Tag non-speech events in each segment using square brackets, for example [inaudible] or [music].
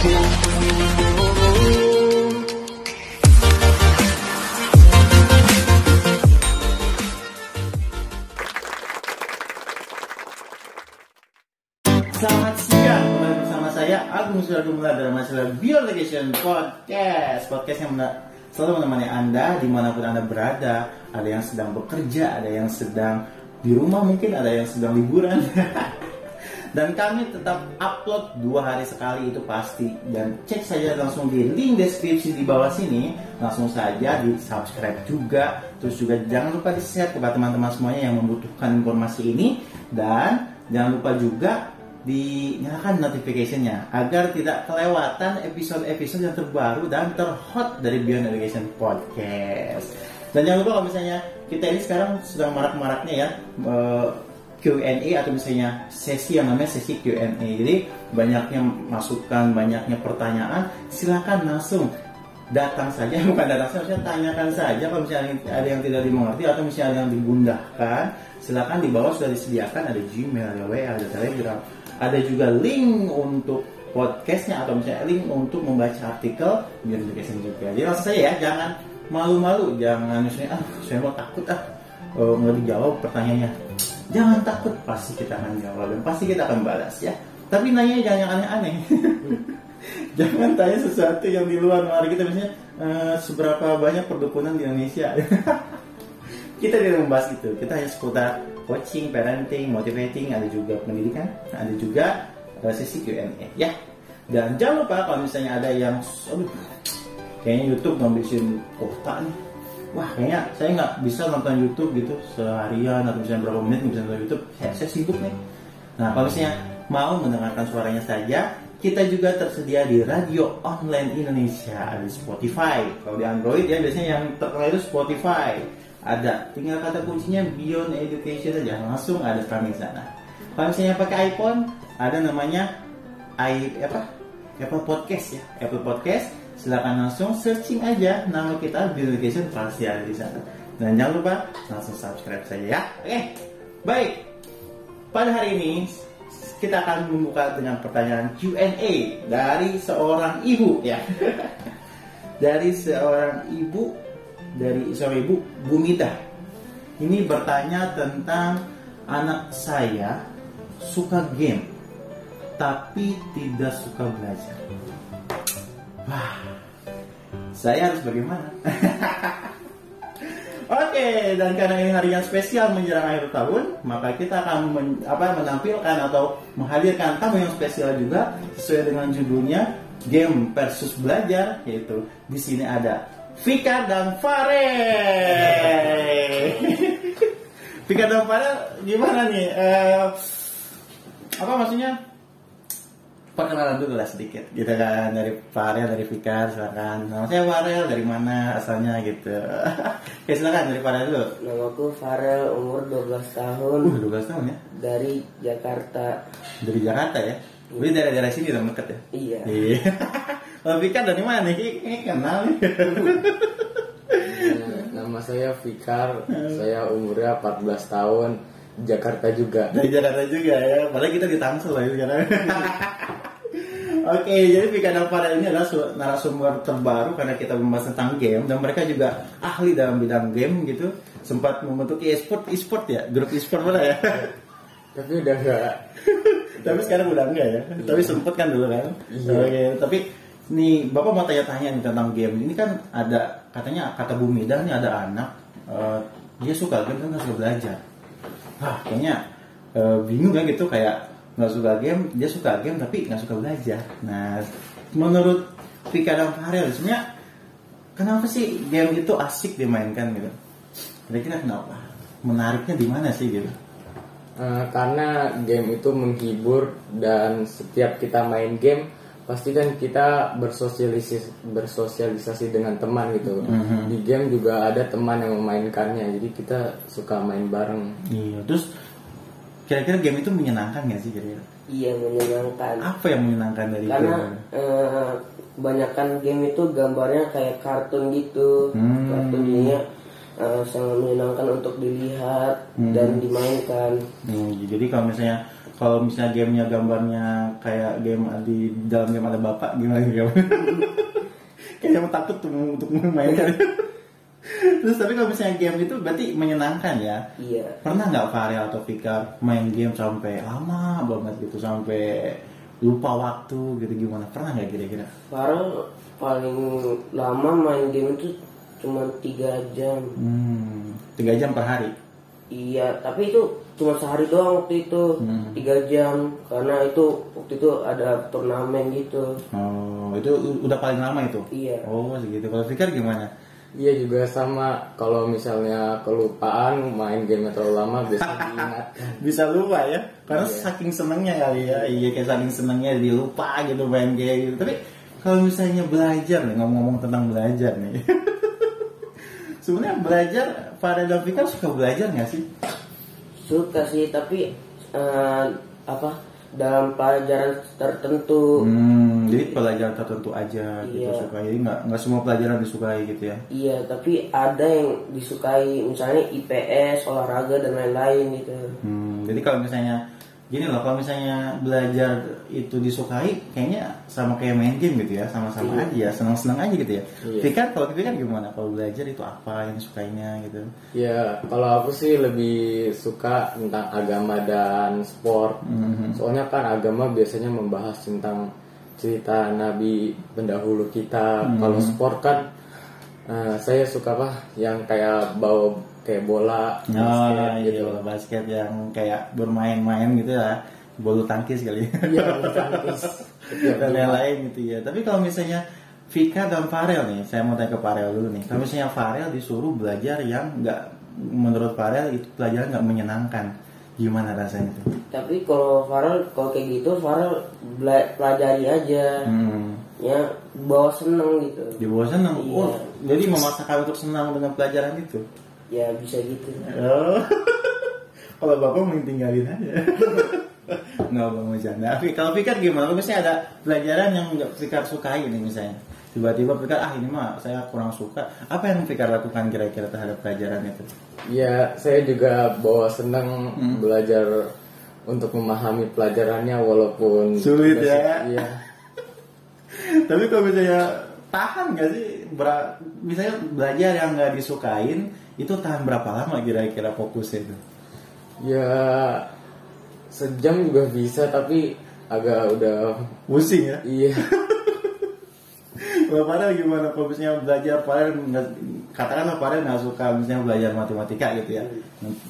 Selamat siang, kembali bersama saya Agung Suragumula dalam acara Education Podcast. Podcast yang selalu menemani Anda di mana pun Anda berada. Ada yang sedang bekerja, ada yang sedang di rumah mungkin, ada yang sedang liburan [laughs] Dan kami tetap upload dua hari sekali itu pasti. Dan cek saja langsung di link deskripsi di bawah sini. Langsung saja di subscribe juga. Terus juga jangan lupa di share kepada teman-teman semuanya yang membutuhkan informasi ini. Dan jangan lupa juga dinyalakan notification-nya agar tidak kelewatan episode-episode yang terbaru dan terhot dari Beyond Education Podcast. Dan jangan lupa kalau misalnya kita ini sekarang sedang marak-maraknya ya eh, Q&A atau misalnya sesi yang namanya sesi Q&A. Jadi banyaknya masukan, banyaknya pertanyaan, silakan langsung datang saja. [laughs] Bukan datang saja tanyakan saja. Kalau misalnya ada yang tidak dimengerti atau misalnya ada yang digundahkan silakan di bawah sudah disediakan ada Gmail ada WA ada Telegram. Ada juga link untuk podcastnya atau misalnya link untuk membaca artikel biar juga. Jadi langsung saja ya jangan malu-malu. Jangan misalnya ah saya mau takut ah eh, nggak dijawab pertanyaannya. Jangan takut pasti kita akan jawab dan pasti kita akan balas ya. Tapi nanya jangan yang aneh-aneh. [laughs] Jangan tanya sesuatu yang di luar. Nalar kita misalnya eh, seberapa banyak perdukunan di Indonesia. [laughs] Kita tidak membahas itu. Kita hanya seputar coaching, parenting, motivating. Ada juga pendidikan ada juga eh, sesi Q&A ya. Dan jangan lupa kalau misalnya ada yang aduh kayaknya YouTube ngabisin kota nih wah. Kayaknya saya nggak bisa nonton YouTube gitu seharian atau misalnya berapa menit nggak bisa nonton YouTube saya, saya sibuk nih. Nah kalau misalnya mau mendengarkan suaranya saja kita juga tersedia di radio online Indonesia ada Spotify. Kalau di Android ya biasanya yang terkenal itu Spotify. Ada. Tinggal kata kuncinya Beyond Education aja langsung ada kami sana. Kalau misalnya pakai iPhone ada namanya i apa? Apple Podcast ya. Apple Podcast silakan langsung searching aja nama kita pasti ada di sana dan jangan lupa langsung subscribe saja ya oke baik pada hari ini kita akan membuka dengan pertanyaan Q&A dari seorang ibu ya. [laughs] dari seorang ibu dari seorang ibu Bumita. Ini bertanya tentang anak saya suka game tapi tidak suka belajar. Wah, saya harus bagaimana? [laughs] Oke, dan karena ini hari yang spesial menjelang akhir tahun, maka kita akan men- apa, menampilkan atau menghadirkan tamu yang spesial juga sesuai dengan judulnya Game versus Belajar, yaitu di sini ada Vika dan Fare. [laughs] Vika dan Fare gimana nih? Eh, apa maksudnya? Perkenalan dulu lah sedikit gitu kan. Dari Farel dari Fikar silakan. Nama saya Farel dari mana asalnya gitu. [laughs] Ya silakan dari Farel dulu. Namaku Farel, umur 12 tahun, uh 12 tahun ya? Dari Jakarta. dari Jakarta ya? Jadi daerah-daerah sini dong deket ya? Iya. iya. [laughs] Kalau Fikar dari mana? Nih ini kenal nih Eh, Nama saya Fikar, saya umurnya 14 tahun, Jakarta juga. dari Jakarta juga ya? Padahal kita di Tangsel lah sekarang [laughs] Oke, jadi Vika dan Farel ini adalah su- narasumber terbaru karena kita membahas tentang game dan mereka juga ahli dalam bidang game gitu. Sempat membentuk e-sport, e-sport ya, grup e-sport mana ya? [laughs] Tapi udah enggak. [laughs] tapi sekarang udah enggak ya. Tapi sempet kan dulu kan. Iya. Oke, tapi nih Bapak mau tanya-tanya nih tentang game. Ini kan ada katanya kata Bumi dan nih ada anak eh, dia suka game kan suka belajar. Wah, kayaknya eh, bingung kan gitu kayak nggak suka game, dia suka game tapi nggak suka belajar. Nah, menurut Vika dan Farel sebenarnya kenapa sih game itu asik dimainkan gitu? Kira-kira kenapa? Menariknya di mana sih gitu? Eh, karena game itu menghibur dan setiap kita main game pasti kan kita bersosialisasi bersosialisasi dengan teman gitu. Mhm. Di game juga ada teman yang memainkannya, jadi kita suka main bareng. Iya, terus kira-kira game itu menyenangkan nggak sih kira-kira? Iya menyenangkan. Apa yang menyenangkan dari Karena game? eh, kebanyakan game itu gambarnya kayak kartun gitu. Hmm. Kartun jadinya eh, sangat menyenangkan untuk dilihat Hmm. dan dimainkan. Hmm, jadi kalau misalnya kalau misalnya gamenya gambarnya kayak game di dalam game ada bapak gimana game [laughs] kayaknya takut tuh untuk memainkan [laughs] terus tapi kalau misalnya game itu berarti menyenangkan ya? Iya. Pernah nggak Farel atau Fikar main game sampai lama banget gitu sampai lupa waktu gitu gimana? Pernah nggak kira-kira? Farel paling lama main game itu cuma tiga jam. Hmm, tiga jam per hari? Iya tapi itu cuma sehari doang waktu itu. Hmm. tiga jam karena itu waktu itu ada turnamen gitu. Oh itu udah paling lama itu? Iya. Oh segitu. Kalau Fikar gimana Iya juga sama. Kalau misalnya kelupaan main game terlalu lama biasanya [laughs] diingatkan. bisa lupa ya. Karena Iya. saking senengnya kali ya. Iya kayak saking senengnya dilupa gitu main game gitu. Tapi kalau misalnya belajar nih ngomong-ngomong tentang belajar nih. [laughs] Sebenarnya belajar pada dan Fikar suka belajar nggak sih? Suka sih tapi eh, apa dalam pelajaran tertentu Hmm, jadi pelajaran tertentu aja gitu Iya. suka. Jadi nggak nggak semua pelajaran disukai gitu ya. iya tapi ada yang disukai misalnya IPS olahraga dan lain-lain gitu Hmm, jadi kalau misalnya gini loh, kalau misalnya belajar itu disukai, kayaknya sama kayak main game gitu ya, sama-sama Iya. aja, senang-senang aja gitu ya. Iya. Fikar kalau Fikar gimana? Kalau belajar itu apa yang disukainya gitu? Ya kalau aku sih lebih suka tentang agama dan sport. Mhm. Soalnya kan agama biasanya membahas tentang cerita nabi pendahulu kita. Kalau sport kan eh, saya suka apa yang kayak bawa kayak bola, Oh, basket iya, bola basket yang kayak bermain-main gitu ya, bulu tangkis kali. Iya, bulu tangkis. [laughs] dan lain-lain gitu ya. Tapi kalau misalnya Vika dan Farel nih, saya mau tanya ke Farel dulu nih. Kalau misalnya Farel disuruh belajar yang nggak menurut Farel itu pelajaran nggak menyenangkan, gimana rasanya tuh? tapi kalau Farel kalau kayak gitu Farel bela- pelajari aja Hmm. ya bawa seneng gitu Di bawah senang. Iya. Oh, jadi memaksakan untuk senang dengan pelajaran itu. Ya bisa gitu Oh. [laughs] kalau bapak mending tinggalin aja. [laughs] Nggak mau bercanda. Tapi kalau Fikar gimana? Misalnya ada pelajaran yang nggak Fikar sukai nih misalnya. Tiba-tiba Fikar, ah ini mah saya kurang suka. Apa yang Fikar lakukan kira-kira terhadap pelajaran itu? Ya, saya juga bawa senang belajar untuk memahami pelajarannya walaupun Sulit ya. Iya. [laughs] Tapi kalau misalnya tahan nggak sih? Ber- misalnya belajar yang nggak disukain, itu tahan berapa lama kira-kira fokusnya itu? Ya sejam juga bisa tapi agak udah Pusing ya? iya. [laughs] Kalau Farel gimana? Kalau misalnya belajar Farel katakanlah Farel nggak suka misalnya belajar matematika gitu ya.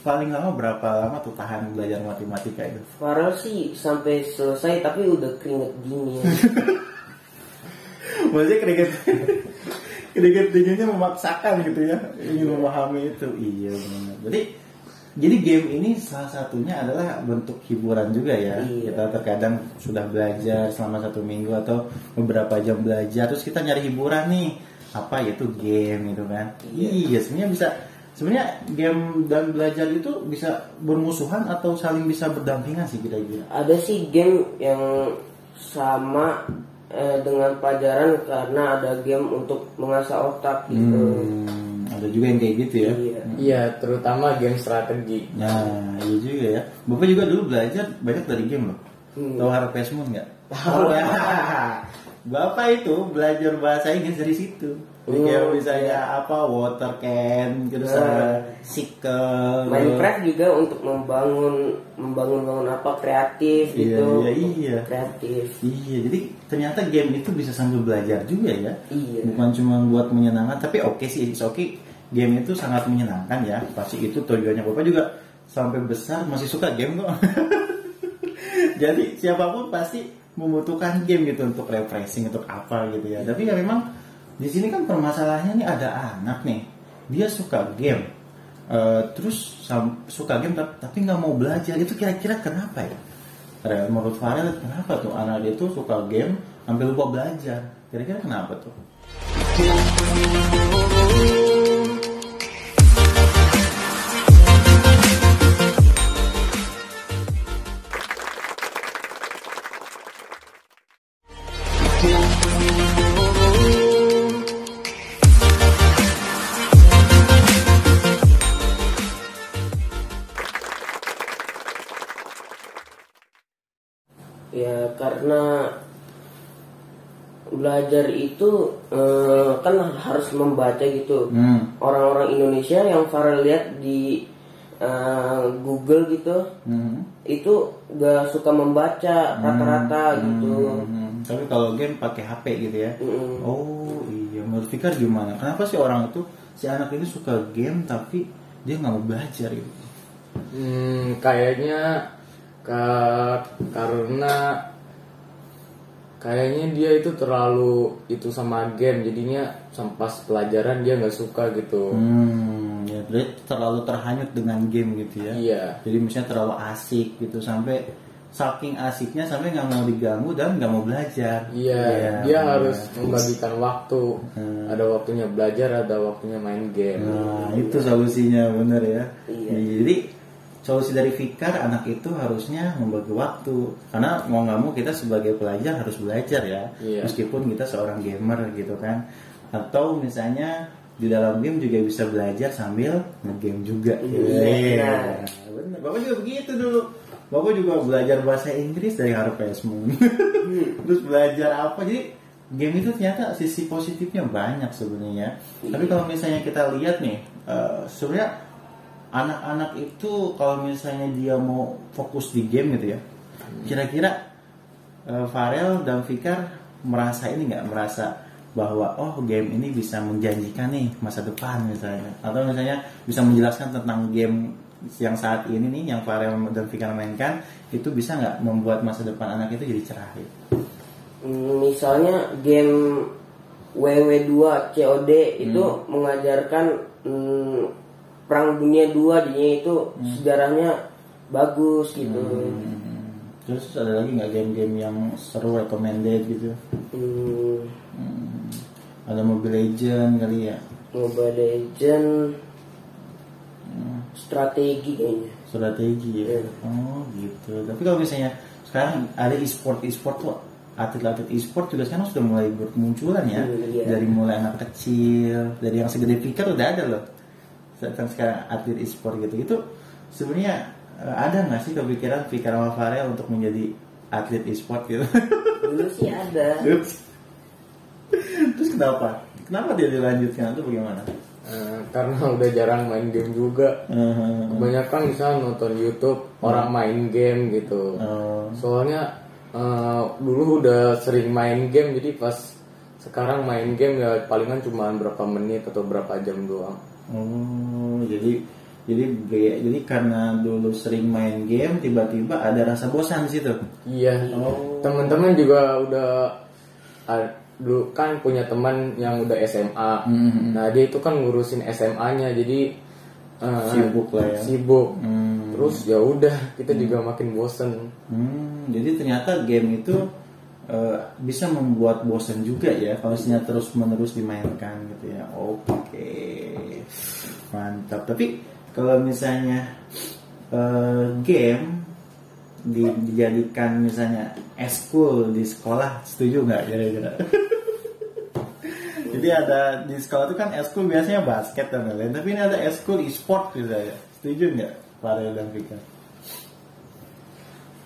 Paling lama berapa lama tuh tahan belajar matematika itu? Farel sih sampai selesai tapi udah keringet dingin [laughs] Maksudnya keringet dinginnya memaksakan gitu ya ingin memahami itu. Iya benar. Jadi jadi game ini salah satunya adalah bentuk hiburan juga ya. Iya. Kita terkadang sudah belajar selama satu minggu atau beberapa jam belajar, terus kita nyari hiburan nih. Apa yaitu game gitu kan? Iya. Iya, sebenarnya bisa. Sebenarnya game dan belajar itu bisa bermusuhan atau saling bisa berdampingan sih kira-kira. ada sih game yang sama eh, dengan pelajaran karena ada game untuk mengasah otak gitu Hmm, ada juga yang kayak gitu ya. iya Iya, terutama game strategi. Nah, iya juga ya. Bapak juga dulu belajar banyak dari game loh. Hmm. Tahu Harvest Moon nggak? [laughs] Tahu ya. Bapak itu belajar bahasa Inggris dari situ. Jadi kayak Oh, misalnya apa water can, terus Nah. ada sickle, Minecraft juga untuk membangun membangun bangun apa kreatif Iya, gitu iya, iya. kreatif Iya, jadi ternyata game itu bisa sambil belajar juga ya. Iya. Bukan cuma buat menyenangkan, tapi oke sih, it's okay. Game itu sangat menyenangkan ya. Pasti itu tujuannya Bapak juga sampai besar masih suka game kok. [laughs] jadi siapa pun pasti membutuhkan game gitu untuk refreshing untuk apa gitu ya. Tapi ya memang di sini kan permasalahannya nih ada anak nih. Dia suka game. Uh, terus suka game tapi nggak mau belajar. Itu kira-kira kenapa ya? Menurut Farel kenapa tuh anak dia tuh suka game sampai lupa belajar? Kira-kira kenapa tuh? Belajar itu eh, kan harus membaca gitu. Hmm. Orang-orang Indonesia yang Farel lihat di eh, Google gitu Hmm. itu gak suka membaca rata-rata gitu. Hmm. Tapi kalau game pakai HP gitu ya. Mm. Oh iya, menurut Fikar gimana? Kenapa sih orang itu si anak ini suka game tapi dia nggak mau belajar gitu? Hmm, kayaknya ka- karena kayaknya dia itu terlalu itu sama game jadinya pas pelajaran dia nggak suka gitu. Hmm, ya terlalu terhanyut dengan game gitu ya. Iya. Jadi misalnya terlalu asik gitu sampai saking asiknya sampai nggak mau diganggu dan nggak mau belajar. Iya, Iya, dia benar. harus membagikan waktu. Hmm. Ada waktunya belajar, ada waktunya main game. Nah, itu solusinya bener ya. Iya. Jadi solusi dari Fikar anak itu harusnya membagi waktu. Karena mau nggak mau kita sebagai pelajar harus belajar ya. Iya. meskipun kita seorang gamer gitu kan. Atau misalnya di dalam game juga bisa belajar sambil ngegame juga. Iya. Iya. bener bapak juga begitu dulu. Bapak juga belajar bahasa Inggris dari Harvest Moon [laughs] terus belajar apa. Jadi game itu ternyata sisi positifnya banyak sebenarnya. Tapi kalau misalnya kita lihat nih eh, sebenarnya anak-anak itu kalau misalnya dia mau fokus di game gitu ya kira-kira eh, Farel dan Fikar merasa ini nggak? Merasa bahwa oh game ini bisa menjanjikan nih masa depan misalnya. Atau misalnya bisa menjelaskan tentang game yang saat ini nih yang Farel dan Fikar mainkan itu bisa nggak membuat masa depan anak itu jadi cerah gitu? Hmm, Misalnya game WW2 COD itu mengajarkan hmm, perang dunia 2 dinya itu sejarahnya bagus gitu. Hmm, terus ada lagi nggak game-game yang seru recommended gitu Hmm, Hmm, ada Mobile Legend kali ya Mobile Legend strategi kayaknya. strategi ya. Iya. Oh gitu. Tapi kalau misalnya sekarang ada e-sport e-sport tuh atlet-atlet e-sport juga sekarang sudah mulai bermunculan ya. Hmm, iya. Dari mulai anak kecil, dari yang segede pikir udah ada loh. Sekarang sekarang atlet e-sport gitu. Itu sebenarnya eh, ada nggak sih kepikiran sama Farel untuk menjadi atlet e-sport gitu? Dulu sih ada. [laughs] Terus Terus kenapa? Kenapa dia dilanjutkan itu bagaimana? Eh, karena udah jarang main game juga. Eh, Kebanyakan misalnya nonton YouTube orang main game gitu. eh, Soalnya eh, dulu udah sering main game jadi pas sekarang main game ya palingan cuma berapa menit atau berapa jam doang. Oh, jadi jadi jadi karena dulu sering main game tiba-tiba ada rasa bosan di situ. Iya. Oh. Teman-teman juga udah ah, dulu kan punya teman yang udah SMA. Mhm. Nah dia itu kan ngurusin SMA-nya jadi eh, Sibuk lah ya. Sibuk. Hmm. Terus ya udah kita juga makin bosen. Hmm, jadi ternyata game itu eh, bisa membuat bosan juga ya kalau misalnya terus menerus dimainkan gitu ya. Oke, mantap. Tapi kalau misalnya eh, game di- dijadikan misalnya eskul di sekolah, setuju nggak kira-kira? [laughs] Jadi ada di sekolah itu kan eskul biasanya basket dan lain-lain, tapi ini ada eskul e-sport gitu ya. Setuju nggak, Farel dan Vika?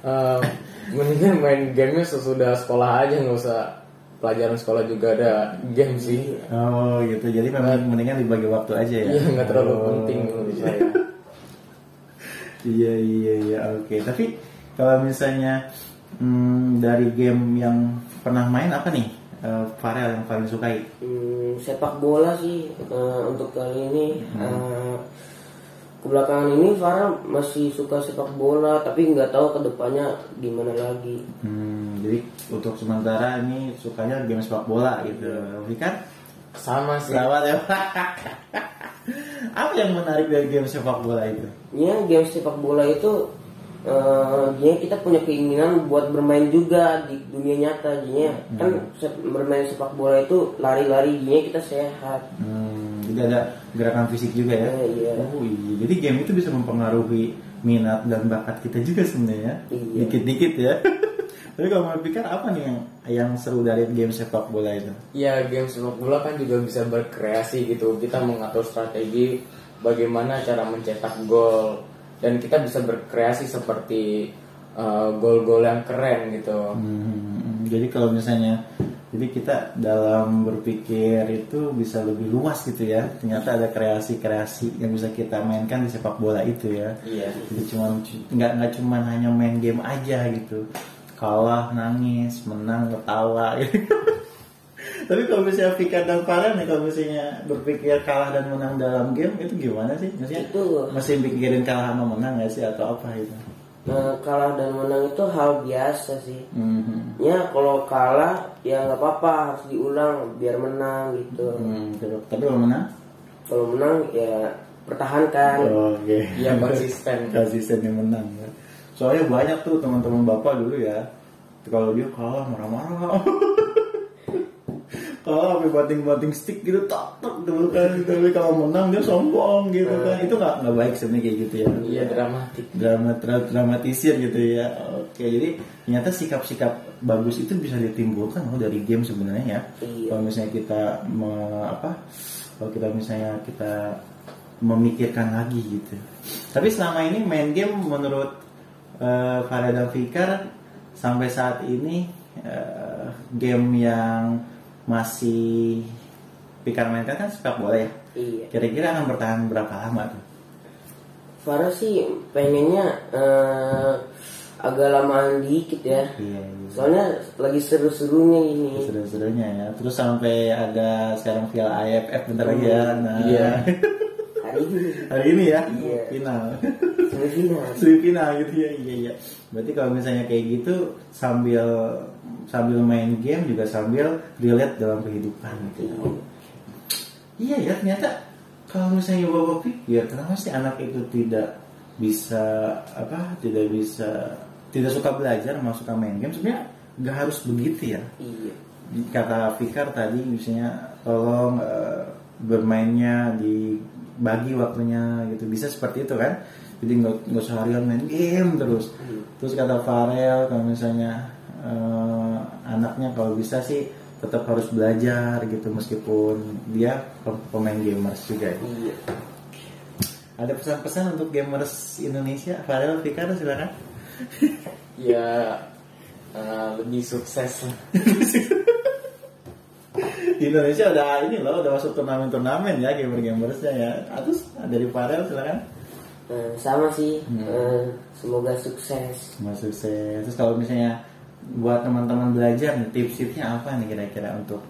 Eh, mendingan main gamenya sesudah sekolah aja nggak usah pelajaran sekolah juga ada game sih. Oh gitu, jadi memang mendingan dibagi waktu aja ya? Iya nggak terlalu Oh. penting menurut saya. [laughs] Iya iya iya oke. Tapi kalau misalnya hmm, dari game yang pernah main apa nih eh, Farel yang paling sukai? Hmm, sepak bola sih eh, untuk kali ini eh, kebelakangan ini Farah masih suka sepak bola tapi nggak tahu ke depannya gimana lagi Hmm, jadi untuk sementara ini sukanya game sepak bola gitu. Kan Sama sih. Selamat ya. [laughs] apa yang menarik dari game sepak bola itu? ya game sepak bola itu eh, dia kita punya keinginan buat bermain juga di dunia nyata jadinya kan se- bermain sepak bola itu lari-lari jadinya kita sehat Hmm, jadi ada gerakan fisik juga ya? Eh, iya. Oh iya, jadi game itu bisa mempengaruhi minat dan bakat kita juga sebenarnya. Iya. Dikit-dikit ya. [laughs] Tapi kalau mau pikir apa nih yang yang seru dari game sepak bola itu? Ya game sepak bola kan juga bisa berkreasi gitu. Kita mengatur strategi bagaimana cara mencetak gol dan kita bisa berkreasi seperti uh, gol-gol yang keren gitu. Hmm, jadi kalau misalnya jadi kita dalam berpikir itu bisa lebih luas gitu ya. Ternyata ada kreasi-kreasi yang bisa kita mainkan di sepak bola itu ya. Iya. Jadi cuma nggak nggak cuma hanya main game aja gitu. Kalah, nangis, menang, ketawa. [laughs] Gitu. Tapi kalau misalnya Vika dan Farhan nih kalau misalnya berpikir kalah dan menang dalam game itu gimana sih? Maksudnya Itu. masih pikirin kalah sama menang nggak sih atau apa itu? Nah, kalah dan menang itu hal biasa sih. Hmm. Ya kalau kalah ya nggak apa-apa harus diulang biar menang gitu. Hmm, gitu. tapi kalau menang? Kalau menang ya pertahankan. Oh, Oke. Iya konsisten. [laughs] Konsisten yang menang ya. Soalnya banyak tuh teman-teman bapak dulu ya. Kalau dia kalah marah-marah. [laughs] kalau sampai banting-banting stick gitu tak tak dulu kan tapi kalau menang dia sombong gitu kan itu nggak nggak baik sebenarnya kayak gitu ya Iya dramatik. drama dra- dramatisir gitu ya oke jadi ternyata sikap-sikap bagus itu bisa ditimbulkan loh dari game sebenarnya ya Iya. kalau misalnya kita me- apa kalau kita misalnya kita memikirkan lagi gitu tapi selama ini main game menurut uh, Farah dan Fikar sampai saat ini eh, game yang masih Fikar mainkan kan sepak bola ya Iya. kira-kira akan bertahan berapa lama tuh Farah sih pengennya eh, agak lamaan dikit ya. iya, iya. Soalnya lagi seru-serunya ini. seru-serunya ya terus sampai ada sekarang Piala AFF bentar lagi ya nah Iya. [laughs] Hari ini hari ini ya Iya. final semifinal. [laughs] semifinal gitu ya iya iya berarti kalau misalnya kayak gitu sambil sambil main game juga sambil relate dalam kehidupan gitu iya ya ternyata kalau misalnya bapak pikir kenapa sih anak itu tidak bisa apa tidak bisa tidak suka belajar mau suka main game sebenarnya nggak harus begitu ya. Iya. kata Fikar tadi misalnya tolong eh, bermainnya dibagi waktunya gitu. Bisa seperti itu kan? Jadi nggak nggak seharian main game terus. Terus kata Farel kalau misalnya eh, anaknya kalau bisa sih tetap harus belajar gitu. Meskipun dia pem- pemain gamers juga Iya. ada pesan-pesan untuk gamers Indonesia? Farel Fikar silakan [laughs] Ya uh, lebih sukses lah. [laughs] di Indonesia udah ini loh udah masuk turnamen-turnamen ya gamer-gamersnya ya terus dari Farel silakan Nah, sama sih. Hmm. Eh, semoga sukses. Mas sukses. Terus kalau misalnya buat teman-teman belajar nih tips-tipsnya apa nih kira-kira untuk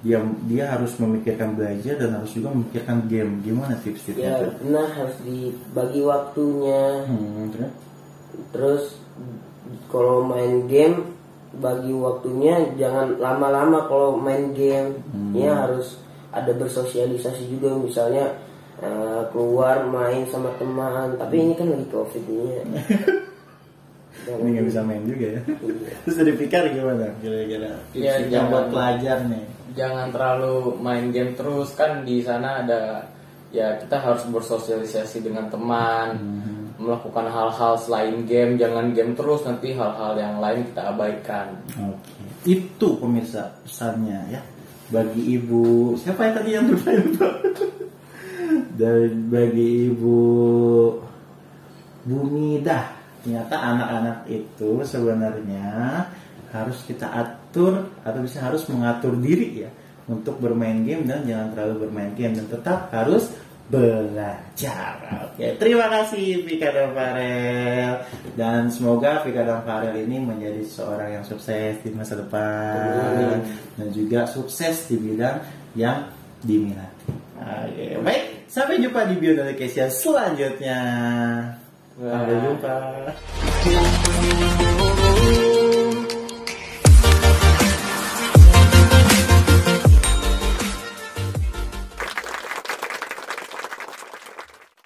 dia dia harus memikirkan belajar dan harus juga memikirkan game. Gimana tips-tipsnya? Ya benar harus dibagi waktunya. Hmm, terus? Terus kalau main game bagi waktunya jangan lama-lama kalau main game. Hmm. Ya harus ada bersosialisasi juga misalnya eh, keluar main sama teman. Tapi ini kan lagi covid ini. ya. [laughs] Ini nggak bisa main juga ya. Iya. Terus dari pikir gimana kira-kira? Ya, jangan- buat pelajar nih. Jangan terlalu main game terus kan di sana ada ya kita harus bersosialisasi dengan teman, melakukan hal-hal selain game. Jangan game terus nanti hal-hal yang lain kita abaikan. Oke. Itu pemirsa pesannya ya. Bagi ibu siapa yang tadi yang bermain [laughs] Dari bagi ibu Bumidah ternyata anak-anak itu sebenarnya harus kita atur atau bisa harus mengatur diri ya untuk bermain game dan jangan terlalu bermain game dan tetap harus belajar. Oke, terima kasih Vika dan Farel dan semoga Vika dan Farel ini menjadi seorang yang sukses di masa depan dan juga sukses di bidang yang diminati. Oke, baik, sampai jumpa di Beyond Education selanjutnya. Sampai jumpa.